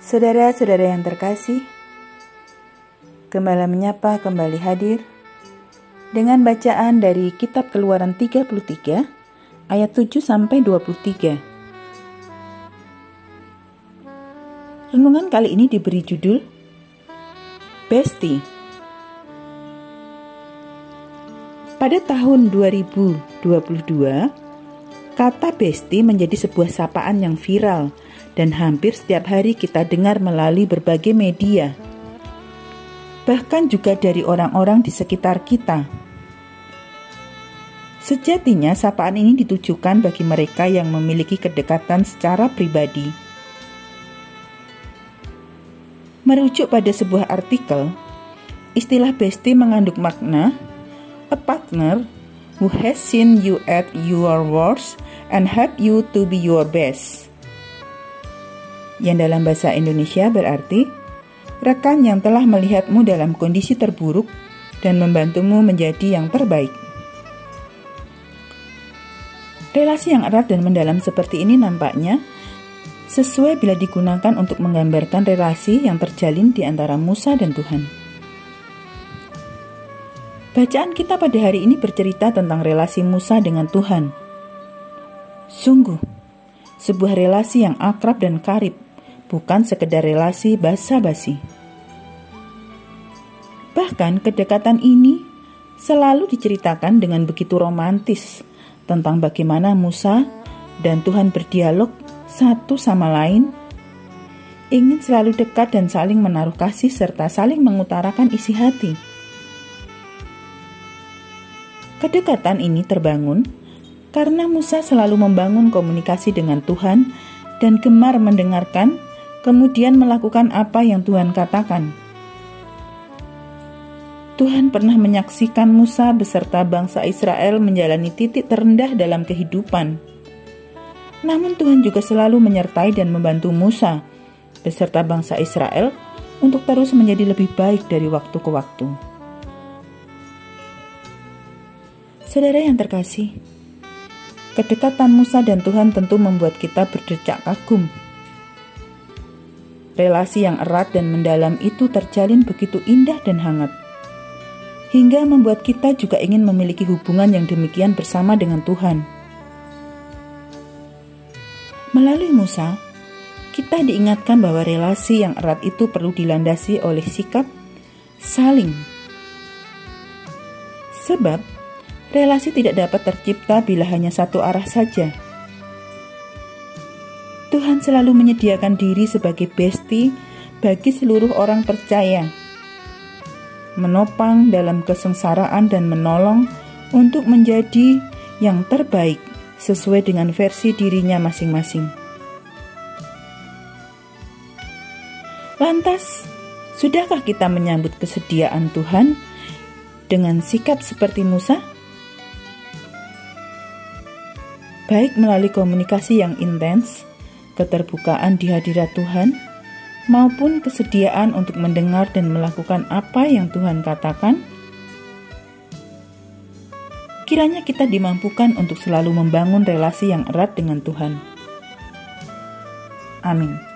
Saudara-saudara yang terkasih, Gembala menyapa kembali hadir dengan bacaan dari kitab Keluaran 33 ayat 7 sampai 23. Renungan kali ini diberi judul Besti. Pada tahun 2022, kata besti menjadi sebuah sapaan yang viral dan hampir setiap hari kita dengar melalui berbagai media, bahkan juga dari orang-orang di sekitar kita. Sejatinya, sapaan ini ditujukan bagi mereka yang memiliki kedekatan secara pribadi. Merujuk pada sebuah artikel, istilah bestie mengandung makna a partner who has seen you at your worst and help you to be your best yang dalam bahasa Indonesia berarti rekan yang telah melihatmu dalam kondisi terburuk dan membantumu menjadi yang terbaik. Relasi yang erat dan mendalam seperti ini nampaknya sesuai bila digunakan untuk menggambarkan relasi yang terjalin di antara Musa dan Tuhan. Bacaan kita pada hari ini bercerita tentang relasi Musa dengan Tuhan. Sungguh, sebuah relasi yang akrab dan karib bukan sekedar relasi basa-basi. Bahkan kedekatan ini selalu diceritakan dengan begitu romantis tentang bagaimana Musa dan Tuhan berdialog satu sama lain, ingin selalu dekat dan saling menaruh kasih serta saling mengutarakan isi hati. Kedekatan ini terbangun karena Musa selalu membangun komunikasi dengan Tuhan dan gemar mendengarkan kemudian melakukan apa yang Tuhan katakan. Tuhan pernah menyaksikan Musa beserta bangsa Israel menjalani titik terendah dalam kehidupan. Namun Tuhan juga selalu menyertai dan membantu Musa beserta bangsa Israel untuk terus menjadi lebih baik dari waktu ke waktu. Saudara yang terkasih, kedekatan Musa dan Tuhan tentu membuat kita berdecak kagum Relasi yang erat dan mendalam itu terjalin begitu indah dan hangat. Hingga membuat kita juga ingin memiliki hubungan yang demikian bersama dengan Tuhan. Melalui Musa, kita diingatkan bahwa relasi yang erat itu perlu dilandasi oleh sikap saling. Sebab, relasi tidak dapat tercipta bila hanya satu arah saja Tuhan selalu menyediakan diri sebagai besti bagi seluruh orang percaya, menopang dalam kesengsaraan dan menolong untuk menjadi yang terbaik sesuai dengan versi dirinya masing-masing. Lantas, sudahkah kita menyambut kesediaan Tuhan dengan sikap seperti Musa? Baik melalui komunikasi yang intens, keterbukaan di hadirat Tuhan, maupun kesediaan untuk mendengar dan melakukan apa yang Tuhan katakan, kiranya kita dimampukan untuk selalu membangun relasi yang erat dengan Tuhan. Amin.